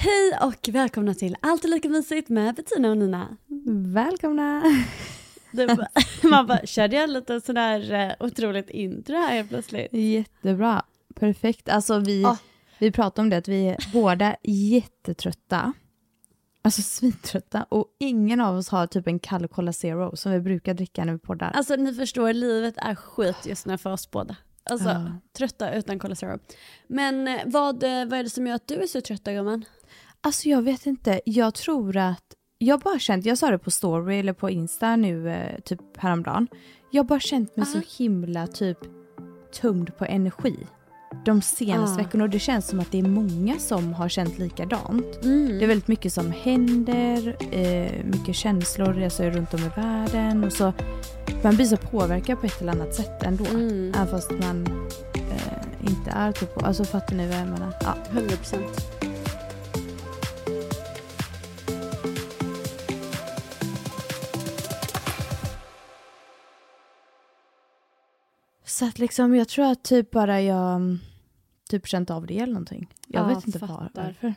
Hej och välkomna till Allt är lika mysigt med Bettina och Nina. Välkomna! Det, man bara, körde jag lite sådär eh, otroligt intro här helt plötsligt? Jättebra. Perfekt. Alltså vi, Ah. vi pratade om det att vi är båda jättetrötta. Alltså svintrötta. Och ingen av oss har typ en kall Cola Zero som vi brukar dricka när vi poddar. Alltså ni förstår, livet är skit just nu för oss båda. Alltså Ja. trötta utan Cola Zero. Men eh, vad, eh, vad är det som gör att du är så trött gumman? Alltså jag vet inte, jag tror att, jag bara känt, jag sa det på story eller på Insta nu eh, typ häromdagen. Jag har bara känt mig så himla typ tömd på energi de senaste Ah. veckorna och det känns som att det är många som har känt likadant. Mm. Det är väldigt mycket som händer, eh, mycket känslor reser runt om i världen och så man blir så påverkad på ett eller annat sätt ändå. Mm. Även fast man eh, inte är typ, alltså fattar ni vad jag menar? Ja. 100 Så att liksom, jag tror att typ bara jag mm, typ känt av det eller någonting. Jag Ja, vet inte var, varför.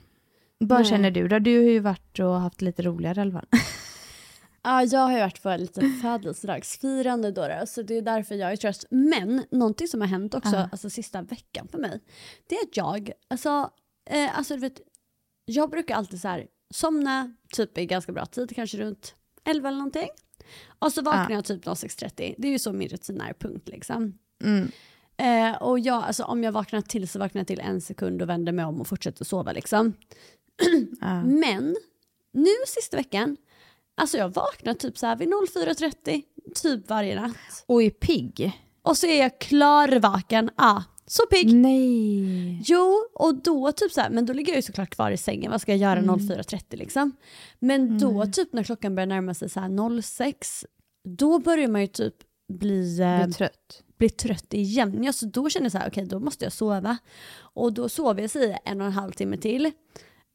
Vad känner du då? Du har ju varit och haft lite roligare i alla fall. Ja, jag har ju varit på lite födelsedagsfirande då, då, så det är därför jag är trött. Men någonting som har hänt också Ja. alltså, sista veckan för mig, det är att jag, alltså, eh, alltså du vet, jag brukar alltid så här somna typ i ganska bra tid, kanske runt 11 eller någonting. Och så vaknar Ja. jag typ 06.30, det är ju så min rutin är, punkt liksom. Mm. Eh, och jag, alltså, om jag vaknar till så vaknar jag till en sekund och vänder mig om och fortsätter sova liksom. Ja. Men nu sista veckan, alltså jag vaknar typ så här vid 04.30, typ varje natt. Och är pigg? Och så är jag klarvaken, ah, så pigg. Nej. Jo, och då typ så här, men då ligger jag ju såklart kvar i sängen, vad ska jag göra Mm. 04.30 liksom? Men då typ när klockan börjar närma sig så här 06, då börjar man ju typ bli, eh, trött blir trött igen. Ja, så då känner jag så här, okej då måste jag sova. Och då sover jag sig en och en halv timme till.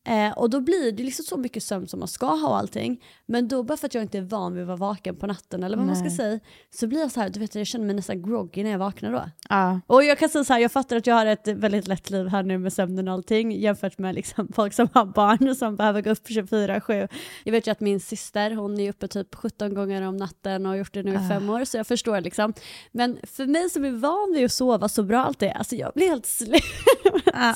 Eh, och då blir det liksom så mycket sömn som man ska ha och allting. Men då bara för att jag inte är van vid att vara vaken på natten eller vad man ska Nej. säga. Så blir jag så här, du vet jag känner mig nästan groggy när jag vaknar då. Ja. Och jag kan säga så här, jag fattar att jag har ett väldigt lätt liv här nu med sömnen och allting jämfört med liksom folk som har barn och som behöver gå upp 24-7. Jag vet ju att min syster, hon är uppe typ 17 gånger om natten och har gjort det nu i Ah. fem år så jag förstår liksom. Men för mig som är van vid att sova så bra alltid, alltså jag blir helt slut. Ja.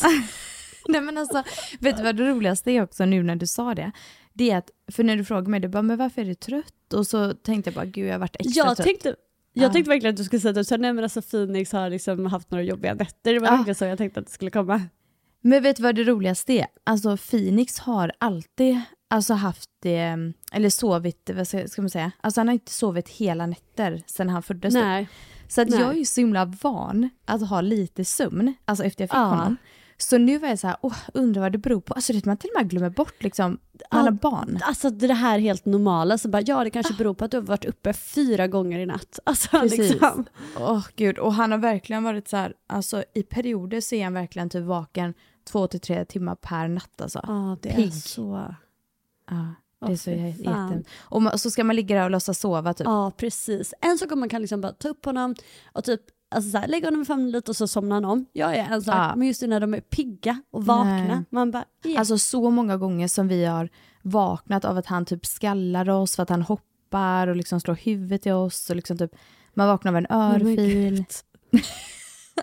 Nej men alltså, vet du vad det roligaste är också nu när du sa det? Det är att, för när du frågade mig, du bara, men varför är du trött? Och så tänkte jag bara, gud jag har varit extra Jag trött. tänkte, jag Ah. tänkte verkligen att du skulle säga att sa, nej men alltså Phoenix har liksom haft några jobbiga nätter. Det var Ah. verkligen så jag tänkte att det skulle komma. Men vet du vad det roligaste är? Alltså Phoenix har alltid alltså, haft det, eller sovit, vad ska, ska man säga? Alltså han har inte sovit hela nätter sedan han föddes. typ. Nej. Så att Nej. jag är ju så himla van att ha lite sömn, alltså efter jag fick Ja. honom. Så nu var jag så här, åh, undrar vad det beror på. Alltså det är man till och med glömmer bort liksom, man har barn. Alltså det här helt normala, så bara ja det kanske beror på att du har varit uppe fyra gånger i natt. Alltså Precis. liksom. Åh gud, och han har verkligen varit så här, alltså i perioder så är han verkligen typ vaken två till tre timmar per natt alltså. Ja det är Pigg. så. Ja, det är så fy jätte... fan. Och så ska man ligga där och låtsas sova typ. Ja precis. En sak om man kan liksom bara ta upp honom och typ alltså så här, lägga honom i famnen lite och så somnar han om. Jag är en sak, Ja. men just när de är pigga och vakna. Nej. Man bara, ja. Alltså så många gånger som vi har vaknat av att han typ skallar oss för att han hoppar och liksom slår huvudet i oss och liksom typ man vaknar av en Oh örfil.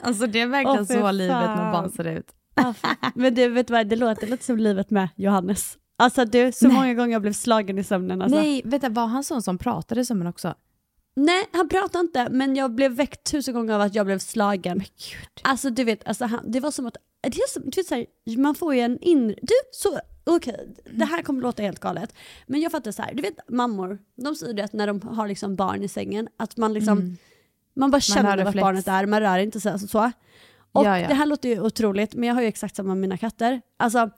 alltså det är verkligen fy så livet med fan. barn ser ut. Ja, men det, vet du vad, det låter lite som livet med Johannes. Alltså du, så Nej. många gånger jag blev slagen i sömnen. Alltså. Nej, vänta var han sån som pratade som en också? Nej, han pratade inte, men jag blev väckt tusen gånger av att jag blev slagen. Alltså du vet, alltså, han, det var som att, det är som, du vet, så här, man får ju en inre, du, så, okej, det här kommer låta helt galet, men jag fattar så här, du vet mammor, de säger det att när de har liksom barn i sängen, att man liksom, man bara känner vart barnet är, man rör inte sig alltså, så. Och Ja, ja. det här låter ju otroligt, men jag har ju exakt samma med mina katter. Alltså,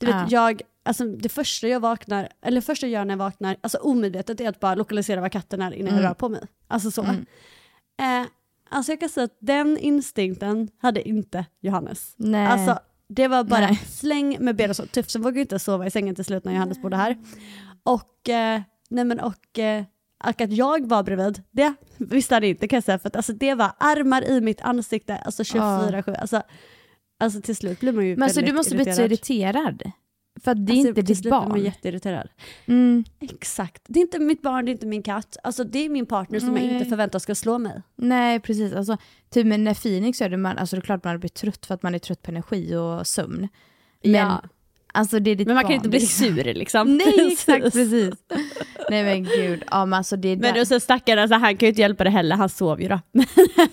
du vet, Ja. jag, alltså det första jag vaknar, eller första jag gör när jag vaknar, alltså omedvetet är att bara lokalisera var katten är innan jag rör på mig. Alltså så. Mm. Eh, alltså jag kan säga att den instinkten hade inte Johannes. Nej. Alltså det var bara Nej. släng med benen så tufft, sen vågade inte sova i sängen till slut när Johannes bodde här. Och, eh, nej men och, eh, och att jag var bredvid, det visste han inte kan jag säga, för att alltså, det var armar i mitt ansikte, alltså 24-7. Alltså, alltså till slut blir man ju Men alltså du måste bli så irriterad. För att det är Alltså, inte till ditt barn. jätteirriterad. Mm. Exakt. Det är inte mitt barn, det är inte min katt. Alltså det är min partner som jag Nej. inte förväntar ska slå mig. Nej precis, alltså, typ när Phoenix gör det, man, alltså det är klart man blir trött för att man är trött på energi och sömn. Men, Ja. alltså, det är ditt Men man kan barn, inte bli liksom. sur liksom. Nej exakt precis. Nej men gud, ja men alltså det är Men där- du så stackaren, alltså, han kan ju inte hjälpa det heller, han sov ju då.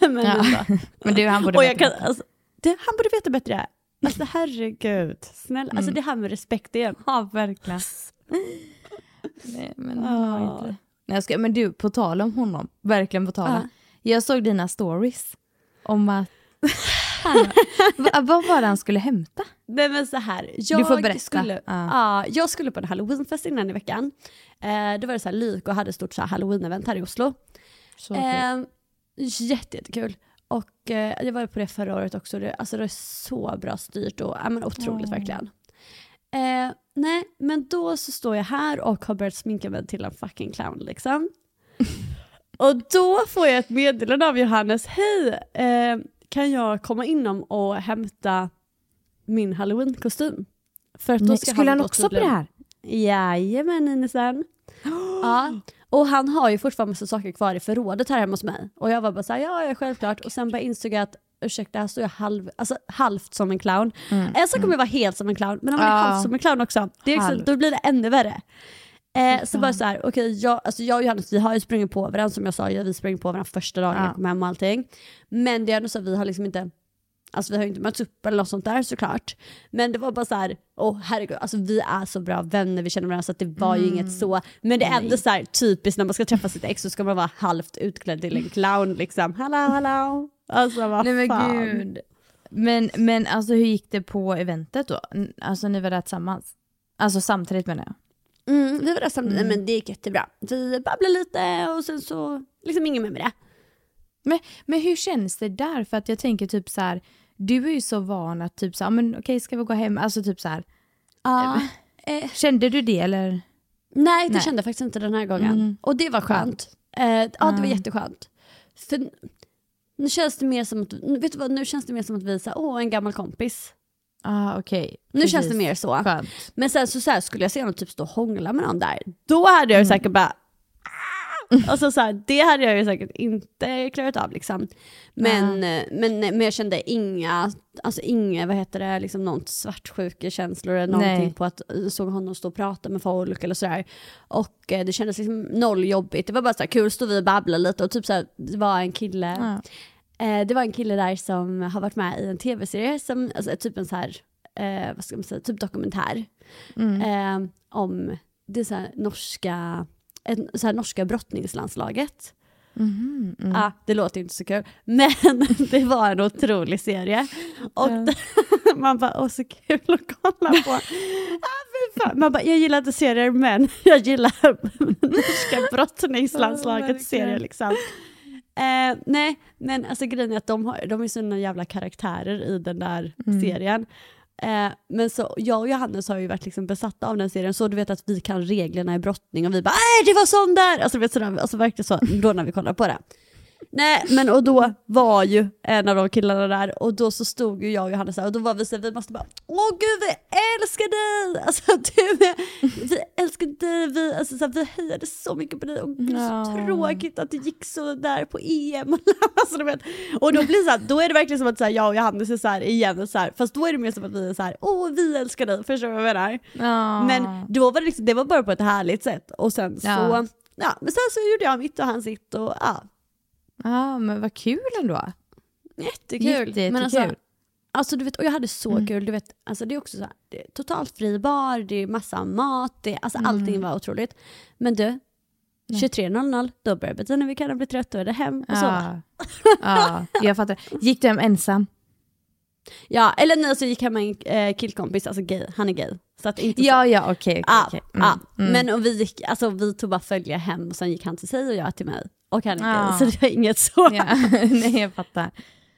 men, Ja. Men det, han borde Och jag kan, alltså, det, han borde veta bättre. Alltså herregud, snälla. Alltså det här med respekt igen. Ja verkligen. Nej men han inte. Nej, jag ska, men du, på tal om honom, verkligen på tal om. Ja. Jag såg dina stories om att vad var det han skulle hämta? Nej men så här, jag Du får berätta. skulle, Ja. ja, jag skulle på en halloweenfest innan i veckan. Eh, det var det så här, Lyko hade ett stort halloween-event här i Oslo. Så Eh, jätte, jättekul. Och eh, jag var på det förra året också. Det, alltså det är så bra styrt och ja, men otroligt verkligen. Eh, nej, men då så står jag här och har börjat sminka mig till en fucking clown liksom. och då får jag ett meddelande av Johannes. Hej, eh, kan jag komma inom och hämta min halloween-kostym? För att då ska skulle han också på det här? Jajamän Ninesen. Ja. Och han har ju fortfarande massa saker kvar i förrådet här hemma hos mig. Och jag var bara såhär, ja, ja självklart. Och sen bara insåg jag att, ursäkta här står jag halv, alltså, halvt som en clown. En sak kommer jag vara helt som en clown, men om man är halvt som en clown också, det är liksom, då blir det ännu värre. Eh, så bara så här, okej, jag, alltså jag och Johannes vi har ju sprungit på varandra som jag sa, vi sprang på varandra första dagen Ja. jag kom hem och allting. Men det är ändå så att vi har liksom inte Alltså vi har ju inte mötts upp eller något sånt där såklart. Men det var bara så här, åh herregud, alltså vi är så bra vänner, vi känner varandra så att det var ju Mm. inget så. Men det är ändå så här typiskt när man ska träffa sitt ex så ska man vara halvt utklädd till en clown liksom. Hallå hallå. Alltså vad Nej men fan. gud. Men, men alltså hur gick det på eventet då? Alltså ni var där tillsammans? Alltså samtidigt menar jag. Mm, vi var där samtidigt, Mm. men det gick jättebra. Vi babblade lite och sen så, liksom inget mer med det. Men, men hur känns det där? För att jag tänker typ så här, du är ju så van att typ så här, men okej ska vi gå hem? Alltså typ så här. Ja. Eh, Kände du det eller? nej, det Nej. kände jag faktiskt inte den här gången. Mm. Och det var skönt. Eh, ja, det var Mm. jätteskönt. För nu känns det mer som att, vet du vad, nu känns det mer som att vi åh en gammal kompis. Ja ah, okej. Nu Precis. känns det mer så. Skönt. Men sen så, så här, skulle jag se någon typ stå och hångla med någon där, då hade jag ju säkert bara "Ah!" Alltså så här, det hade jag ju säkert inte klarat av liksom. Men, eh, men, men jag kände inga, alltså inga, vad heter det, liksom någon svartsjukekänslor eller någonting Nej. på att jag såg honom stå och prata med folk eller sådär. Och eh, det kändes liksom noll jobbigt. Det var bara så här kul, stod vi och babblade lite och typ så här, det var en kille Ja. Eh, det var en kille där som har varit med i en tv-serie, som, alltså, typ en så här, eh, vad ska man säga, typ dokumentär. Mm. Eh, om det så norska, en, så här norska brottningslandslaget. Mhm, mm. Ja, det låter inte så kul. Men det var en otrolig serie. Och Ja. man bara, åh så kul att kolla på. Ah. Man bara, jag gillar inte serier men jag gillar norska brottningslandslagets Ja, verkligen. serie liksom. Eh, nej, men alltså grejen är att de, har, de är sådana jävla karaktärer i den där Mm. serien. Eh, men så jag och Johannes har ju varit liksom besatta av den serien, så du vet att vi kan reglerna i brottning och vi bara äh, det var sån där! Alltså, du vet, sådär, alltså verkligen så, då när vi kollar på det. Nej, men och då var ju en av de killarna där och då så stod ju jag och Johannes där och då var vi så vi måste bara Åh gud vi älskar dig! Alltså du är, vi älskar dig, vi, alltså, så här, vi hejade så mycket på dig och gud, så tråkigt att det gick så där på EM. alltså, du vet. Och då blir det så här, då är det verkligen som att så här, jag och Johannes är så här igen, så här, fast då är det mer som att vi är så här, åh vi älskar dig, förstår du vad jag menar? Ja. Men då var det, liksom, det var bara på ett härligt sätt och sen så, Ja. ja, men sen så gjorde jag mitt och han sitt och ja, Ja, men vad kul ändå. jättekul. Jätte, men alltså, jättekul. alltså du vet, och jag hade så Mm. kul, du vet, alltså det är också så här, det är totalt fri bar, det är massa mat, det, alltså Mm. allting var otroligt. Men du, 23.00, då börjar när vi kan bli trötta och är det hem och sova. Ja. ja, jag fattar. Gick du hem ensam? Ja, eller nej så gick hem med en eh, killkompis, alltså gay, han är gay. Så att inte så. Ja, ja, okej. okej, Ja, okej. Mm, ja. mm. Men och vi, gick, alltså, vi tog bara följa hem och sen gick han till sig och jag till mig. Och han är Ja. gay, så det var inget så. Ja, nej, jag fattar.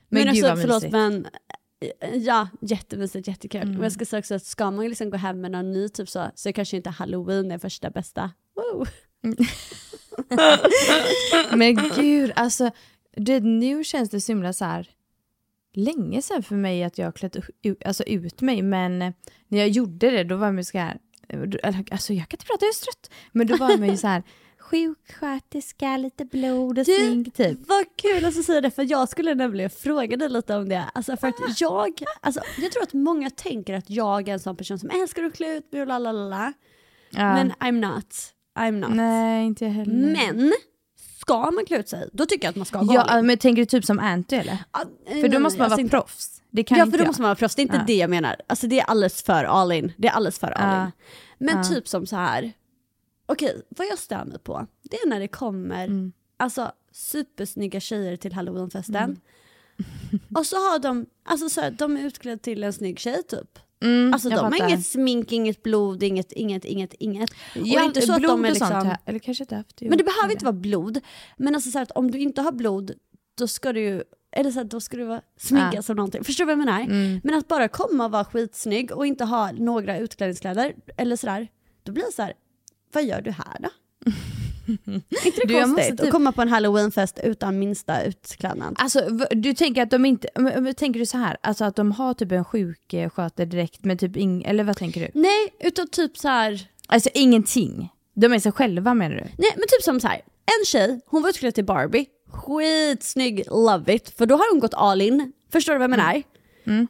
Men, Men, gud alltså, vad förlåt mysigt. men ja, jättemysigt, jättekul. Mm. Men jag ska säga också att ska man liksom gå hem med någon ny typ så, så kanske inte halloween är första bästa. Woo. Men gud, alltså det, nu känns det så himla så här länge sedan för mig att jag klätt ut, alltså, ut mig. Men när jag gjorde det då var man så här, eh, alltså jag kan inte prata, jag är så trött. Men då var man ju så här sjuksköterska, lite blod och Du, smink typ. Vad kul att du säger det, för jag skulle nämligen fråga dig lite om det. Alltså för att jag, alltså, jag tror att många tänker att jag är en sån person som älskar att klä ut mig och lalala. Ja. Men I'm not. I'm not. Nej, inte jag heller. Men ska man klä ut sig, då tycker jag att man ska vara Ja, men tänker du typ som Anty eller? Ah, För då nej, måste man alltså vara inte- proffs. Det kan ja inte för då jag. måste man vara proffs, det är inte Ja. det jag menar. Alltså det är alldeles för all in. Det är alldeles för all in. Men Ja. typ som så här. Okej vad jag stör mig på, det är när det kommer Mm. alltså, supersnygga tjejer till halloweenfesten. Mm. Och så har de, alltså så här, de är utklädda till en snygg tjej typ. Mm, Alltså de har fattar. inget smink, inget blod, inget, inget, inget, inget. Och Ja, inte så att de är och liksom... här, eller kanske inte haft. Men det behöver inte vara blod. Men alltså så här, att om du inte har blod, då ska du ju, eller så här, då ska du vara snygga Ja. som någonting. Förstår du vad jag menar? Mm. Men att bara komma och vara skitsnygg och inte ha några utklädningskläder, eller sådär, då blir det så här, vad gör du här då? inte det konstigt? typ- Att komma på en halloweenfest utan minsta utklädnad. Alltså du tänker att de inte, tänker du så här, alltså att de har typ en sjuksköter direkt men typ ing, eller vad tänker du? Nej, utan typ så här. Alltså ingenting. De är sig själva menar du? nej men typ som så här. en tjej, hon var utklädd till Barbie, skitsnygg, love it, för då har hon gått all in. Förstår du vad jag menar?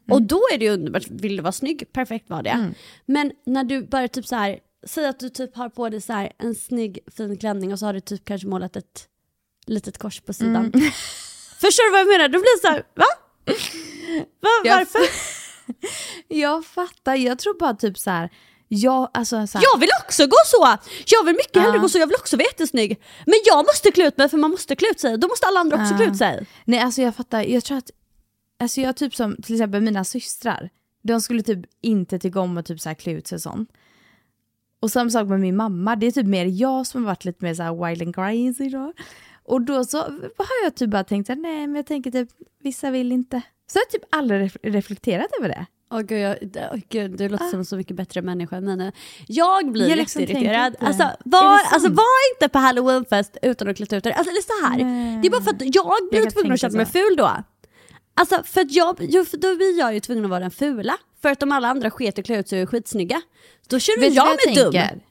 Och då är det ju underbart, vill du vara snygg, perfekt var det. Men när du bara typ så här, säg att du typ har på dig så här en snygg fin klänning och så har du typ kanske målat ett litet kors på sidan. Förstår du vad jag menar? Då blir det så här, va? va Jag varför? Jag fattar, jag tror bara typ så här, jag, alltså så här, Jag vill också gå så! Jag vill mycket hellre Ja. gå så, jag vill också vara jättesnygg. Men jag måste klä ut mig för man måste klä ut sig, då måste alla andra också Ja. klä ut sig. nej alltså jag fattar, jag tror att, alltså jag typ som till exempel mina systrar, de skulle typ inte tycka om att typ så här klä ut sig sånt. Och samma sak med min mamma, det är typ mer jag som har varit lite mer så här wild and crazy då. Och då så har jag typ bara tänkt här, nej men jag tänker typ, vissa vill inte. Så jag har typ aldrig ref- reflekterat över det. Åh gud, jag, åh, gud, du låter som en så mycket bättre människa än nu. Jag blir Jag liksom jätteirriterad. Alltså var, alltså var inte på halloweenfest utan att klä ut dig. Alltså det är så här. Nej. det är bara för att jag blir kan tvungen att känna mig ful då. Alltså för att jag, för då blir jag ju tvungen att vara den fula. För att om alla andra sket och klä ut sig och är skitsnygga, då känner Vet jag mig dum. tänker?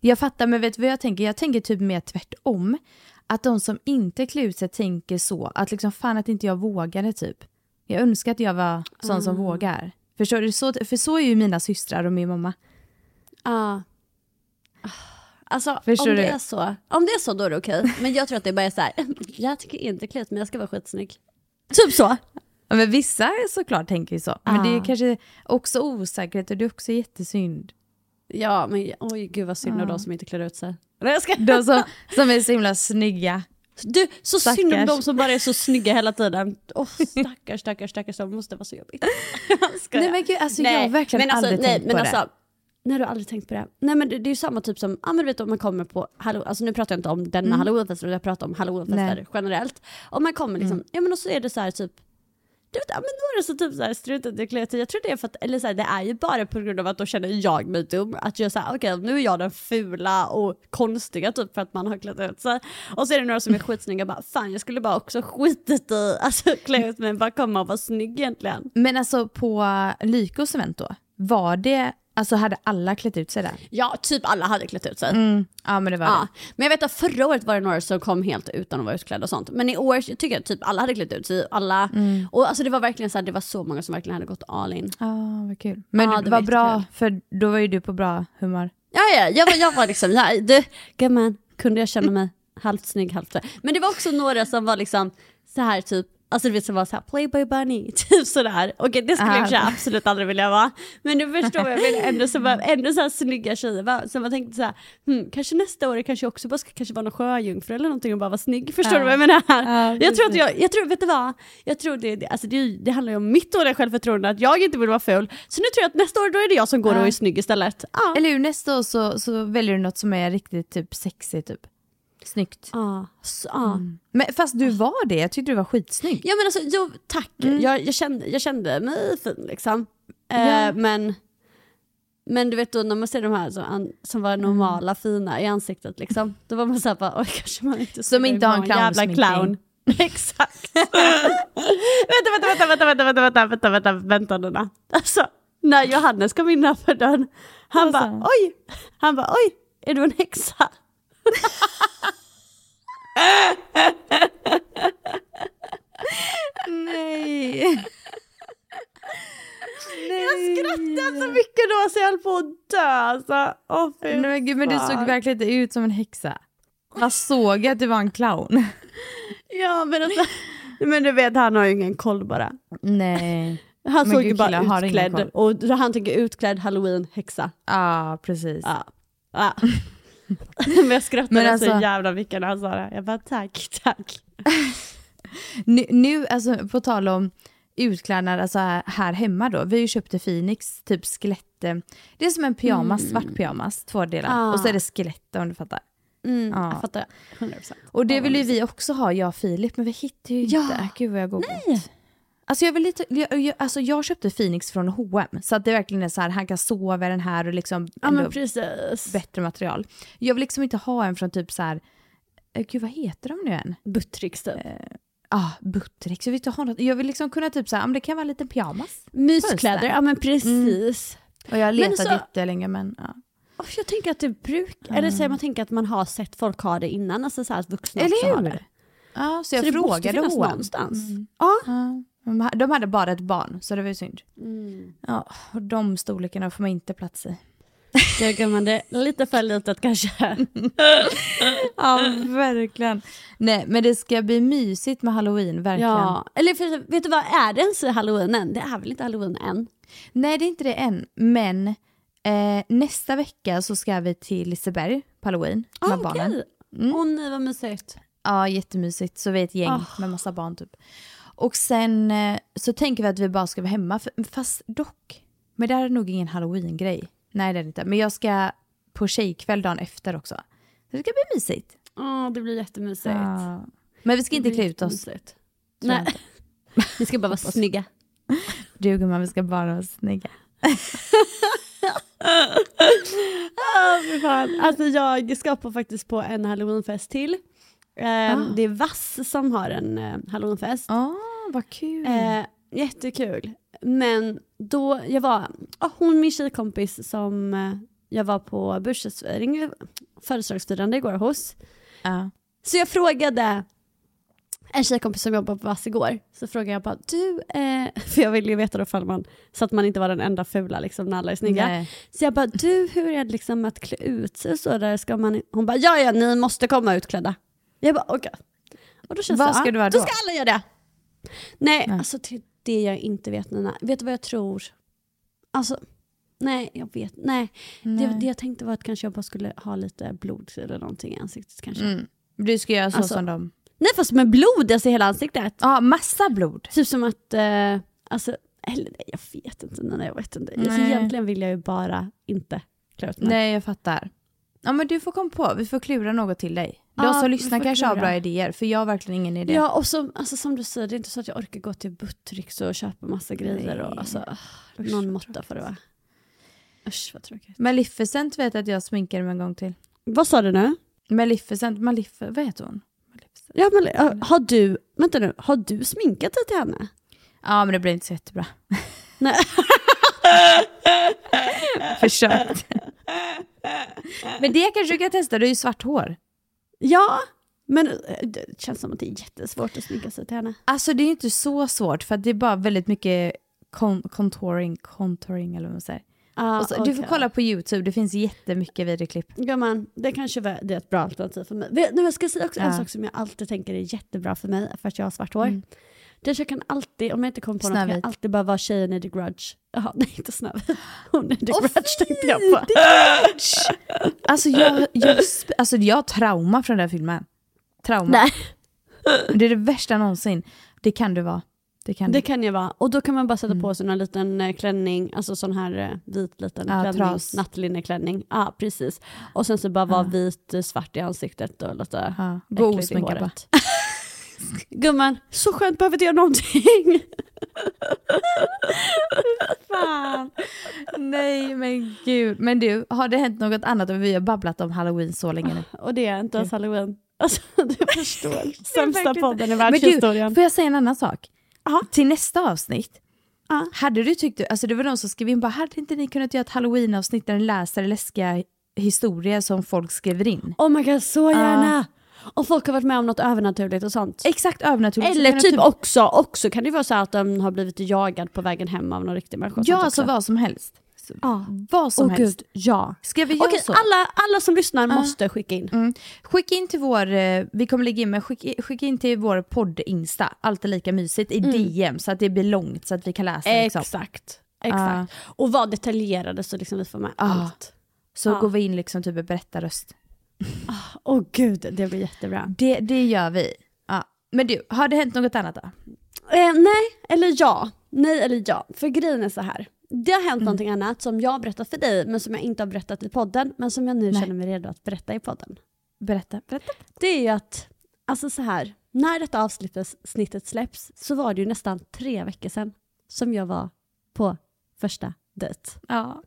Jag fattar, men vet du vad jag tänker? Jag tänker typ mer tvärtom. Att de som inte klär ut sig tänker så, att liksom fan att inte jag vågade typ. Jag önskar att jag var sån Ah. som vågar. Förstår du? Så, för så är ju mina systrar och min mamma. Ja. Alltså Förstår om det, du? är så, om det är så då är det okej. Men jag tror att det bara är så här. jag tycker inte klä ut mig, jag ska vara skitsnygg. Typ så. Ja, men vissa såklart tänker ju så. Men det är Ah. kanske också osäkerhet och det är också jättesynd. Ja men oj gud vad synd om de som inte klär ut sig. Nej, jag ska. De som, som är så himla snygga Du, så synd om Stackars. de som bara är så snygga hela tiden. Åh stackars, stackars, stackars, det måste vara så jobbigt. Nej men gud, alltså jag har verkligen alltså, aldrig nej, tänkt på alltså, det. Nej du har aldrig tänkt på det. Nej men det, det är ju samma typ som, ja men du vet om man kommer på halloween, alltså nu pratar jag inte om denna Mm. halloweenfest, jag pratar om halloweenfester Nej. generellt. Om man kommer liksom, ja men och så är det så här typ, du vet, ja, men då är det så typ så här struntat i kläder. Jag tror det är för att, eller så här, det är ju bara på grund av att då känner jag mig dum. Att jag säger okej nu är jag den fula och konstiga typ för att man har klätt ut sig. Och så är det några som är skitsnygga bara fan jag skulle bara också skitit i, alltså klä ut mig, bara komma och vara snygg egentligen. Men alltså på Lykos event då, var det, alltså hade alla klätt ut sig där? Ja, typ alla hade klätt ut sig. Ja men det var Ja, men jag vet att förra året var det några som kom helt utan att vara utklädda och sånt. Men i år tycker jag typ alla hade klätt ut sig. Alla, Och alltså det var verkligen så här, det var så många som verkligen hade gått all in. det. Ja vad kul. Men Ja, det det var var bra, jättekul. för då var ju du på bra humör. Ja, ja, jag var, jag var liksom, ja, du, gumman, kunde jag känna mig halvt snygg, halvt. Men det var också några som var liksom så här typ, alltså du vet som var så här playboy bunny, typ sådär. Okej det skulle jag för sig Ah. absolut aldrig vilja vara. Men du förstår vad jag menar, ändå, så ändå så här snygga tjejer. Va? Så man tänkte så här, hmm, kanske nästa år kanske jag också bara ska kanske vara någon sjöjungfru eller någonting och bara vara snygg. Förstår Ja. du vad jag menar? Ja, jag tror att jag, jag tror, vet du vad? Jag tror det, det, alltså det, det handlar ju om mitt dåliga självförtroende, att jag inte vill vara ful. Så nu tror jag att nästa år då är det jag som går och är snygg istället. Eller hur, nästa år så, så väljer du något som är riktigt typ sexigt typ. Snyggt. Ja, så, ja. Men fast du var det, jag tyckte du var skitsnygg. Ja men alltså, jo, tack. Jag, jag, kände, jag kände mig fin liksom. Eh, Ja. men, men du vet då när man ser de här som, som var normala fina i ansiktet liksom. Då var man såhär bara, oj kanske man inte Som inte har en vara jävla clown. Exakt. vänta, vänta, vänta, vänta, vänta, vänta, vänta, vänta, vänta nu. då. Alltså, när Johannes kom innanför dörren, han sa bara oj, han bara oj, är du en häxa? Nej. Jag skrattade så mycket då så jag höll på att dö alltså. Fy Nej men gud, men du såg verkligen inte ut som en häxa. Jag såg att du var en clown. Ja men alltså, men du vet han har ju ingen koll bara. Nej. Han Men såg ju bara utklädd och han tänker utklädd halloween häxa. Ja, precis. Ja. Ja. Men jag skrattade Men så alltså- jävla mycket när han sa det. Jag bara tack, tack. Nu, nu, alltså på tal om utklädnad alltså här, här hemma då. Vi har ju köpt till Phoenix, typ skelett. eh, Det är som en pyjamas, svart pyjamas, två delar. Ah. Och så är det skelett om du fattar. Mm, Ja. Jag fattar, 100%. Och det Ja, vill ju vi också ha, jag och Filip, men vi hittar ju Ja. inte. Gud vad jag går bort. Alltså jag, vill lite, jag, jag, alltså jag köpte Phoenix från H&M så att det verkligen är så här, han kan sova i den här och liksom Ja men precis. bättre material. Jag vill liksom inte ha en från typ så här, eh, gud vad heter de nu än? Buttricks typ. Ja, ah, Buttericks. Jag vill inte ha något. Jag vill liksom kunna typ så här, men det kan vara en liten pyjamas. Myskläder, ja men precis. Och jag har Men letat så- jättelänge men ja. Och jag tänker att det bruk, eller så här, man tänker att man har sett folk ha det innan, alltså så här att vuxna också Eller har hur? det. Ja, så Så jag det måste frågade finnas H&M. någonstans. Ja. Ja, de ha- de hade bara ett barn så det var ju synd. Mm. Ja, och de storlekarna får man inte plats i. Det gumman, det är lite för litet kanske. Ja, verkligen. Nej, men det ska bli mysigt med halloween, verkligen. Ja, eller för, vet du vad, är det ens halloween än? Det är väl inte halloween än? Nej, det är inte det än, men eh, nästa vecka så ska vi till Liseberg på halloween med Ah, barnen. okej. Åh nej vad mysigt. Ja, jättemysigt. Så vi är ett gäng Ah. med massa barn typ. Och sen eh, så tänker vi att vi bara ska vara hemma, fast dock. Men det här är nog ingen halloween-grej. Nej det är det inte. Men jag ska på tjejkväll dagen efter också. Så det ska bli mysigt. Ja, det blir jättemysigt. Ja. Men vi ska inte klä ut oss. Nej, vi ska bara vara snygga. Du gumman, vi ska bara vara snygga. Fy fan. Alltså jag ska på faktiskt på en halloweenfest till. Eh, Det är Vass som har en eh, halloweenfest. Åh, vad kul. Eh, jättekul. Men då, jag var, ah, hon min tjejkompis som eh, jag var på börsfirande, födelsedagsfirande igår hos. ja. Så jag frågade en tjejkompis som jobbar på Vass igår, så frågade jag bara du, eh, för jag ville ju veta då ifall man, så att man inte var den enda fula liksom när alla är snygga. Nej. Så jag bara, du hur är det liksom att klä ut sig så där? Ska man... Hon bara, ja ja ni måste komma utklädda. Jag bara, okej. Och då känns Vad det, ska ja, du vara Då då? ska alla göra det. Nej, Nej. alltså till det jag inte vet Nina. Vet du vad jag tror? Alltså, nej jag vet, nej. Det, Nej. det jag tänkte var att kanske jag bara skulle ha lite blod eller någonting i ansiktet kanske. Mm. Du ska göra så Alltså, som de. Nej fast med blod alltså i hela ansiktet. Ja, massa blod. Typ som att, eh, alltså, eller nej, jag vet inte, nej, jag vet inte. Alltså, Nej. egentligen vill jag ju bara inte klä ut mig. Nej, jag fattar. Ja men du får komma på, vi får klura något till dig. De som lyssnar kanske har klura. bra idéer, för jag har verkligen ingen idé. Ja och så, alltså, som du säger, det är inte så att jag orkar gå till Buttricks och köpa massa grejer. Och, alltså, Usch, någon måtta får det vara. Usch vad tråkigt. Maleficent vet att jag sminkade mig en gång till. Vad sa du nu? Maleficent, Maleficent, vad heter hon? Maleficent. Ja, men, har du, vänta nu, har du sminkat dig till henne? Ja men det blev inte så jättebra. Nej. Försökt. men det kanske du kan testa, du har ju svart hår. Ja, men eh, det känns som att det är jättesvårt att sminka sig till henne. Alltså det är inte så svårt för det är bara väldigt mycket con- contouring, contouring eller vad man säger. Ah, så, Du får kolla på YouTube, det finns jättemycket videoklipp. Gumman, det kanske var- det är ett bra alternativ för mig. Nu, jag ska säga också en Ja. sak som jag alltid tänker är jättebra för mig, för att jag har svart hår. Mm. Att jag kan alltid, om jag inte kommer på något, kan jag Snövit. alltid bara vara tjejen i The Grudge. Jaha, nej inte Snövit. Hon är The Åh, Grudge tänkte jag på. Alltså jag, jag, alltså jag har trauma från den här filmen. Trauma. Nej. Det är det värsta någonsin. Det kan du vara. Det kan Det kan jag vara. Och då kan man bara sätta Mm. på sig en liten eh, klänning, alltså sån här eh, vit liten Ja, klänning, tras. nattlinneklänning. Ja, precis. Och sen så bara vara Ja. vit, eh, svart i ansiktet och lite Ja, gå äckligt i håret. Gumman, så skönt behöver inte göra någonting. Fan. Nej men gud. Men du, har det hänt något annat? Vi har babblat om halloween så länge nu. Och det är inte ens halloween. Alltså du förstår. Sämsta podden i Men du, världshistorien. får jag säga en annan sak? Ja. Till nästa avsnitt. Ja. Hade du tyckt, alltså det var någon som skrev in bara, hade inte ni kunnat göra ett halloween-avsnitt där ni läser läskiga historier som folk skriver in? Oh my god, så gärna! Och folk har varit med om något övernaturligt och sånt. Exakt övernaturligt. Eller typ också, också kan det vara så att de har blivit jagad på vägen hem av någon riktig människa. Ja, alltså också. vad som helst. Ja. Vad som Åh helst. gud, ja. Ska vi göra Okej, så? alla, alla som lyssnar måste skicka in. Mm. Skicka in till vår, eh, vi kommer lägga in, men skicka, skicka in till vår podd-insta, alltid lika mysigt, i DM så att det blir långt så att vi kan läsa. Liksom. Exakt. Exakt. Och var detaljerade så liksom vi får med Ah. allt. Så går vi in liksom typ i berättarröst. Åh gud, det blir jättebra. Det, det gör vi. Ja. Men du, har det hänt något annat då? Eh, nej eller ja. Nej eller ja. För grejen är så här. Det har hänt någonting annat som jag har berättat för dig men som jag inte har berättat i podden men som jag nu Nej. känner mig redo att berätta i podden. Berätta. berätta. Det är ju att, alltså så här, när detta avsnittet snittet släpps så var det ju nästan tre veckor sedan som jag var på första dejt. Ja.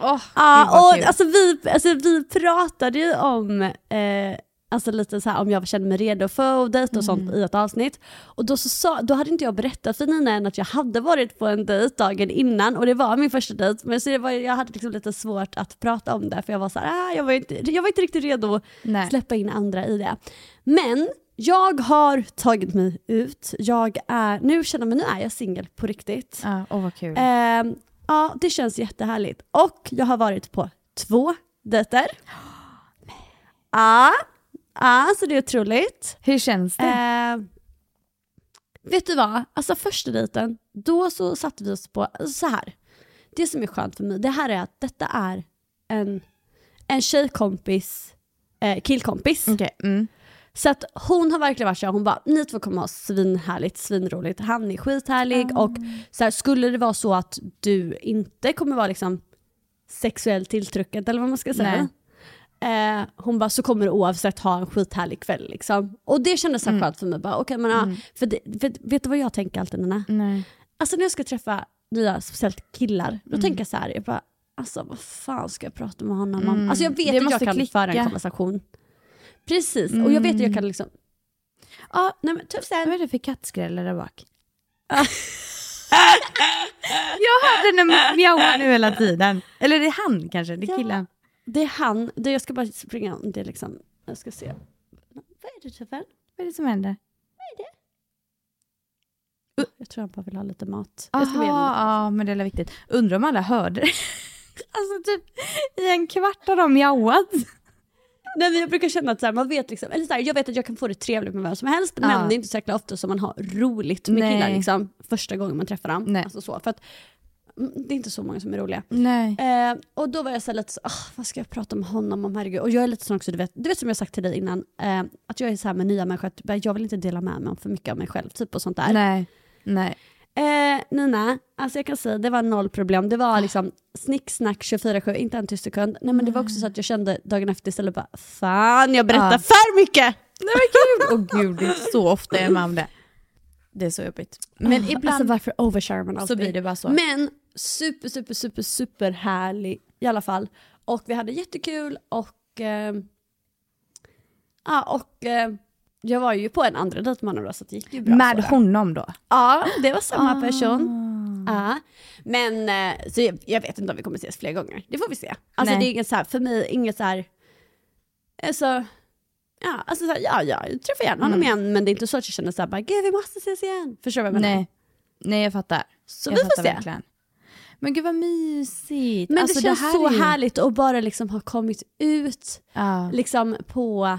Åh, Ja, och alltså vi, alltså vi pratade ju om, eh, alltså lite så här, om jag kände mig redo för att dejta och sånt Mm. i ett avsnitt. Och då, så sa, då hade inte jag berättat för Nina än att jag hade varit på en dejt dagen innan och det var min första dejt. Men så var, jag hade liksom lite svårt att prata om det för jag var så här, ah, jag, var inte, jag var inte riktigt redo att släppa in andra i det. Men jag har tagit mig ut. Jag är, nu känner mig, nu är jag singel på riktigt. Ja, åh vad kul. Ehm, ja, det känns jättehärligt. Och jag har varit på två dejter. Ja, ja, så det är otroligt. Hur känns det? Ehm, vet du vad? Alltså första dejten, då så satte vi oss på, alltså så här. Det som är skönt för mig, det här är att detta är en, en tjejkompis, eh, killkompis. Okej. Mm. Så att hon har verkligen varit så här, hon bara ni två kommer ha svinhärligt, svinroligt, han är skithärlig och så här, skulle det vara så att du inte kommer vara liksom sexuellt tilltryckad eller vad man ska säga. Eh, hon bara så kommer du oavsett ha en skithärlig kväll liksom. Och det kändes så här skönt för mig. Bara, okay, men, ja, för, det, för vet du vad jag tänker alltid Nina? Nej. Alltså när jag ska träffa nya, speciellt killar, då tänker jag så här, jag bara, alltså vad fan ska jag prata med honom om? Alltså jag vet Det att jag kan föra en klicka. konversation. Precis, och jag vet att jag kan liksom, ja nej men såhär, Vad är det för kattskräll där bak? jag hörde den mjaua nu hela tiden. Eller det är han kanske, det är Ja. killen. det är han, det, jag ska bara springa, det är liksom, jag ska se. Vad är det Tuffen? Vad är det som händer? Jag tror han bara vill ha lite mat. Aha, ja men det är viktigt. Undrar om alla hörde det. Alltså typ i en kvart har de mjauat. Nej, men jag brukar känna att så här, man vet liksom, eller så här, jag vet att jag kan få det trevligt med vem som helst Ja. men det är inte så jäkla ofta som man har roligt med Nej. killar liksom, första gången man träffar dem. Nej. Alltså så, för att mm, det är inte så många som är roliga. Eh, och då var jag så här lite så, ah, vad ska jag prata om honom om, herregud. Och jag är lite sån också, du vet, du vet som jag sagt till dig innan, eh, att jag är så här med nya människor, att jag vill inte dela med mig om för mycket av mig själv, typ och sånt där. Nej. Nej. Eh, Nina, alltså jag kan säga det var noll problem. Det var liksom snicksnack 24-7, inte en tyst sekund. Nej men det var också så att jag kände dagen efter istället bara, fan jag berättar Ja. för mycket! Nej men gud! Åh gud, det är så ofta jag är med om det. Det är så jobbigt. Men Ah, ibland Alltså varför overshare man så alltid? blir det bara så. Men super, super, super, super härlig i alla fall. Och vi hade jättekul och... Eh, ja, och eh, jag var ju på en andra dejt med honom då, så det gick ju bra. med honom då? Ja, det var samma Ah. person. Ja. Men eh, så jag, jag vet inte om vi kommer ses fler gånger. Det får vi se. Alltså Nej. det är inget så här, för mig, inget så här... Alltså, ja, alltså så här, ja, ja, jag träffar gärna honom igen, men det är inte så att jag känner så här, bara, gud vi måste ses igen. Förstår du vad jag menar? Nej. Nej jag fattar. Så jag vi får fattar se. verkligen. Men gud vad mysigt. Men Alltså, det känns här så är härligt att bara liksom ha kommit ut Ja. liksom på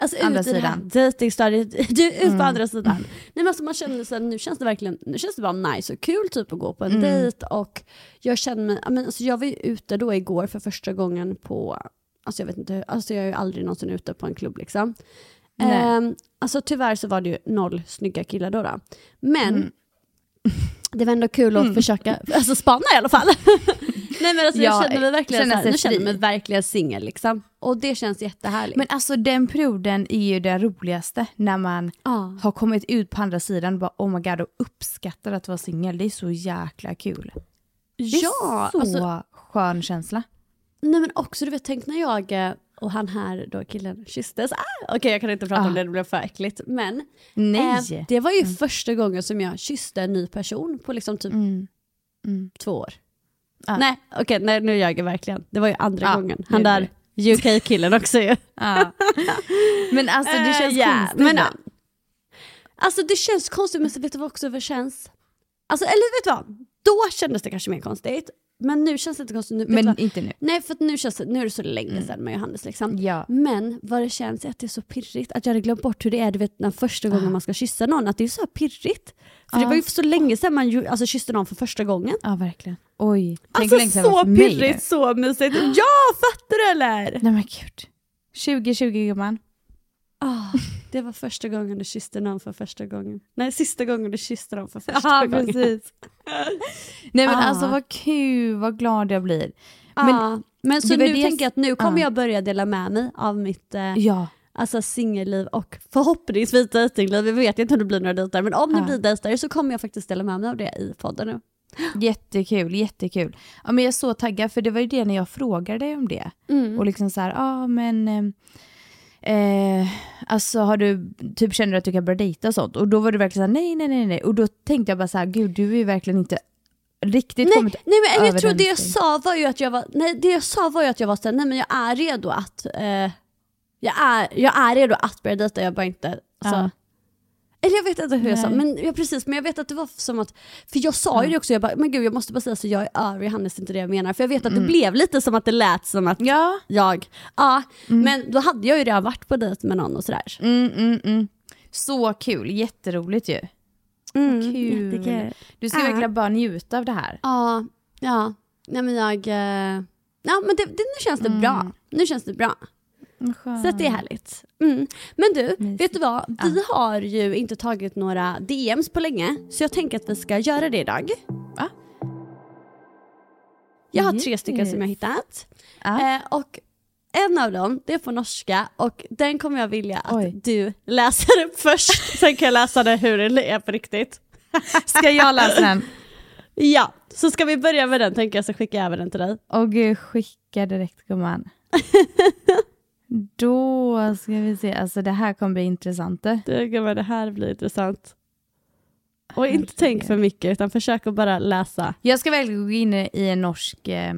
Alltså ut Andra i det här sidan. Mm. dejtingstadiet, du ut på andra sidan. Nej, men alltså man känner så här, nu känns det verkligen, nu känns det bara nice och kul typ att gå på en Mm. dejt och jag känner mig, men alltså jag var ju ute då igår för första gången på, alltså jag vet inte, alltså jag är ju aldrig någonsin ute på en klubb liksom. Ehm, alltså tyvärr så var det ju noll snygga killar då. då. Men Mm. Det var ändå kul att försöka, alltså spana i alla fall. Nej men alltså jag Ja, känner mig verkligen känna såhär, nu känner jag mig verkligen singel liksom. Och det känns jättehärligt. Men alltså den perioden är ju det roligaste när man ja. har kommit ut på andra sidan och bara oh my god och uppskattar att vara singel. Det är så jäkla kul. Det är ja, så alltså, skön känsla. nej men också du vet, tänk när jag eh, och han här då killen kysstes. Ah, Okej jag kan inte prata Ah. om det, det blev för äckligt. Men Nej. eh, det var ju första gången som jag kysste en ny person på liksom typ Mm. Mm. två år. Ah. Nej okej, nej, nu ljög jag verkligen. Det var ju andra Ah, gången. Han är där UK-killen också ju. Ja. Men alltså det Eh, känns ja, konstigt men, ibland. Alltså det känns konstigt men så vet du vad också det känns? Alltså eller vet du vad? Då kändes det kanske mer konstigt. Men nu känns det inte konstigt. Nu, Men vad? inte nu. Nej för nu, känns det, nu är det så länge sedan med Johannes liksom. Ja. Men vad det känns är att det är så pirrigt. Att jag hade glömt bort hur det är du vet, den första gången man ska kyssa någon. Att det är så här pirrigt. För det Ah. var ju så länge sedan man ju, alltså, kysste någon för första gången. Ja verkligen. Oj. Tänk Alltså det så mig pirrigt, så mysigt. Ja, fattar du eller? Nej men gud. 2020 gumman. Ah, det var första gången du kysste någon för första gången. Nej, sista gången du kysste någon för första Ja gången. precis. Nej men Ah. alltså vad kul, vad glad jag blir. Men, Men- men så nu det- tänker jag att nu kommer Ah. jag börja dela med mig av mitt eh, Ja. alltså singelliv och förhoppningsvis dejtingliv. Vi vet inte om det blir några dejter, men om det Ah. blir dejter så kommer jag faktiskt dela med mig av det i podden nu. Jättekul, jättekul. Ja, men jag är så taggad för det var ju det när jag frågade dig om det. Mm. Och liksom så här, ja ah, men eh, alltså har du, typ känner du att du kan börja dejta och sånt? Och då var du verkligen så här, nej nej nej nej. Och då tänkte jag bara så här, gud du är ju verkligen inte riktigt Nej, kommit nej men jag tror det jag sa var ju att jag var, nej det jag sa var ju att jag var såhär, nej men jag är redo att, eh, jag, är, jag är redo att börja dejta, jag bara inte, alltså, Ja. Eller jag vet inte hur jag sa, Nej. men ja, precis, men jag vet att det var som att, för jag sa ju Ja. det också, jag bara, men gud jag måste bara säga så jag är över Johannes, inte det jag menar. För jag vet att det blev lite som att det lät som att Ja. jag, ja, men då hade jag ju redan varit på dejt med någon och sådär. Mm, mm, mm. Så kul, jätteroligt ju. Mm, Kul. jättekul. Du ska Ja. verkligen bara njuta av det här. Ja, ja, nej men jag, eh, ja men det, det, nu känns det bra. Nu känns det bra. Så att det är härligt. Mm. Men du, Mysigt. vet du vad? Vi har ju inte tagit några DMs på länge, så jag tänker att vi ska göra det idag. Va? Jag har tre stycken som jag hittat. Ja. Eh, och en av dem, det är på norska och den kommer jag vilja att Oj. du läser upp först. Sen kan jag läsa det hur det är på riktigt. Ska jag läsa den? Ja, så ska vi börja med den tänker jag så skickar jag över den till dig. Åh gud, skicka direkt gumman. Då ska vi se, alltså det här kommer bli intressant. det. Det, gumman, det här blir intressant. Och inte tänk för mycket utan försök att bara läsa. Jag ska verkligen gå in i en norsk eh,